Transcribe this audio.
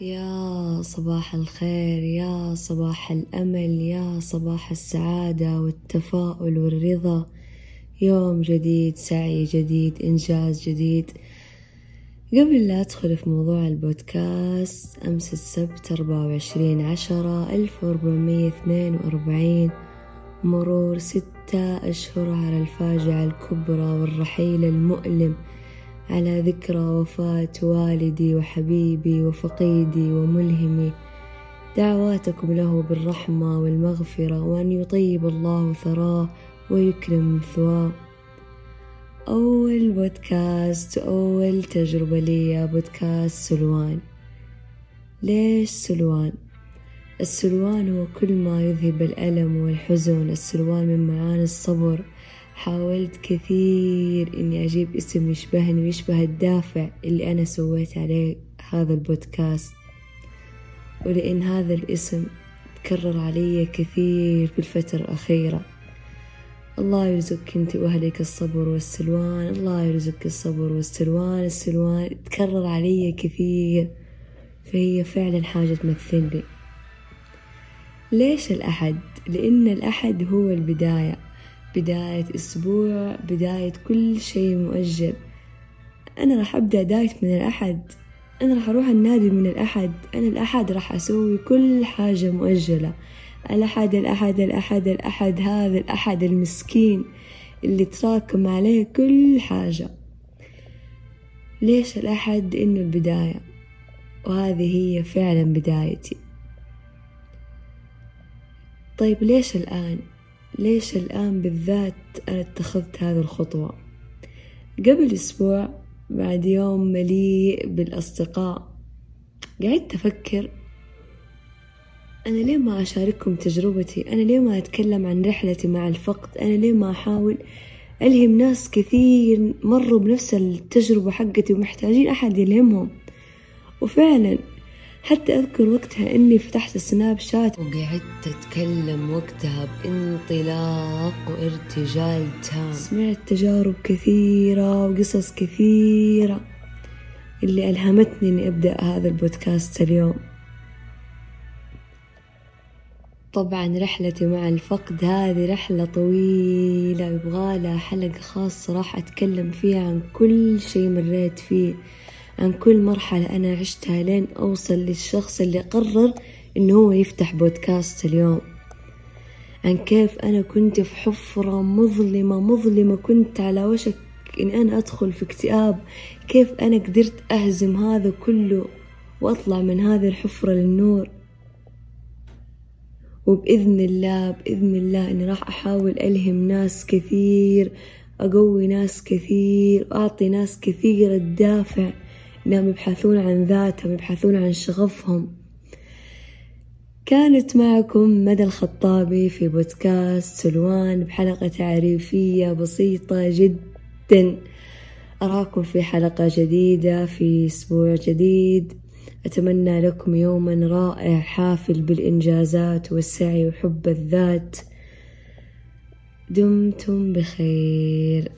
يا صباح الخير يا صباح الأمل يا صباح السعادة والتفاؤل والرضا. يوم جديد سعي جديد إنجاز جديد. قبل لا أدخل في موضوع البودكاست أمس السبت أربعة وعشرين عشرة ألف وأربعمية اثنين وأربعين مرور ستة أشهر على الفاجعة الكبرى والرحيل المؤلم. على ذكرى وفاة والدي وحبيبي وفقيدي وملهمي. دعواتكم له بالرحمة والمغفرة وأن يطيب الله ثراه ويكرم مثواه. أول بودكاست أول تجربة لي بودكاست سلوان. ليش سلوان؟ السلوان هو كل ما يذهب الألم والحزن. السلوان من معاني الصبر. حاولت كثير إني أجيب اسم يشبهني ويشبه الدافع اللي أنا سويت عليه هذا البودكاست. ولأن هذا الاسم تكرر علي كثير في الفترة الأخيرة. الله يرزقك أنت وأهلك الصبر والسلوان الله يرزقك الصبر والسلوان السلوان تكرر علي كثير. فهي فعلا حاجة تمثلني. ليش الأحد؟ لأن الأحد هو البداية. بداية أسبوع بداية كل شيء مؤجل. أنا راح أبدأ دايت من الأحد. أنا راح أروح النادي من الأحد. أنا الأحد راح أسوي كل حاجة مؤجلة. الأحد الأحد الأحد الأحد هذا الأحد المسكين اللي تراكم عليه كل حاجة. ليش الأحد؟ إنه البداية. وهذه هي فعلا بدايتي. طيب ليش الآن؟ ليش الآن بالذات أنا اتخذت هذه الخطوة؟ قبل أسبوع بعد يوم مليء بالأصدقاء قعدت أفكر أنا ليه ما أشارككم تجربتي؟ أنا ليه ما أتكلم عن رحلتي مع الفقد؟ أنا ليه ما أحاول ألهم ناس كثير مروا بنفس التجربة حقتي ومحتاجين أحد يلهمهم؟ وفعلا حتى أذكر وقتها إني فتحت السناب شات. وقعدت أتكلم وقتها بانطلاق وارتجال تام. سمعت تجارب كثيرة وقصص كثيرة اللي ألهمتني إني أبدأ هذا البودكاست اليوم. طبعا رحلتي مع الفقد هذه رحلة طويلة يبغالها حلقة خاصة راح أتكلم فيها عن كل شي مريت فيه. عن كل مرحلة أنا عشتها لين أوصل للشخص اللي قرر إنه هو يفتح بودكاست اليوم. عن كيف أنا كنت في حفرة مظلمة مظلمة كنت على وشك إن أنا أدخل في اكتئاب. كيف أنا قدرت أهزم هذا كله وأطلع من هذه الحفرة للنور. وبإذن الله بإذن الله إني راح أحاول ألهم ناس كثير أقوي ناس كثير أعطي ناس كثير الدافع إنهم يبحثون عن ذاتهم يبحثون عن شغفهم. كانت معكم مدى الخطابي في بودكاست سلوان بحلقة تعريفية بسيطة جدا. أراكم في حلقة جديدة في أسبوع جديد. أتمنى لكم يوما رائع حافل بالإنجازات والسعي وحب الذات. دمتم بخير.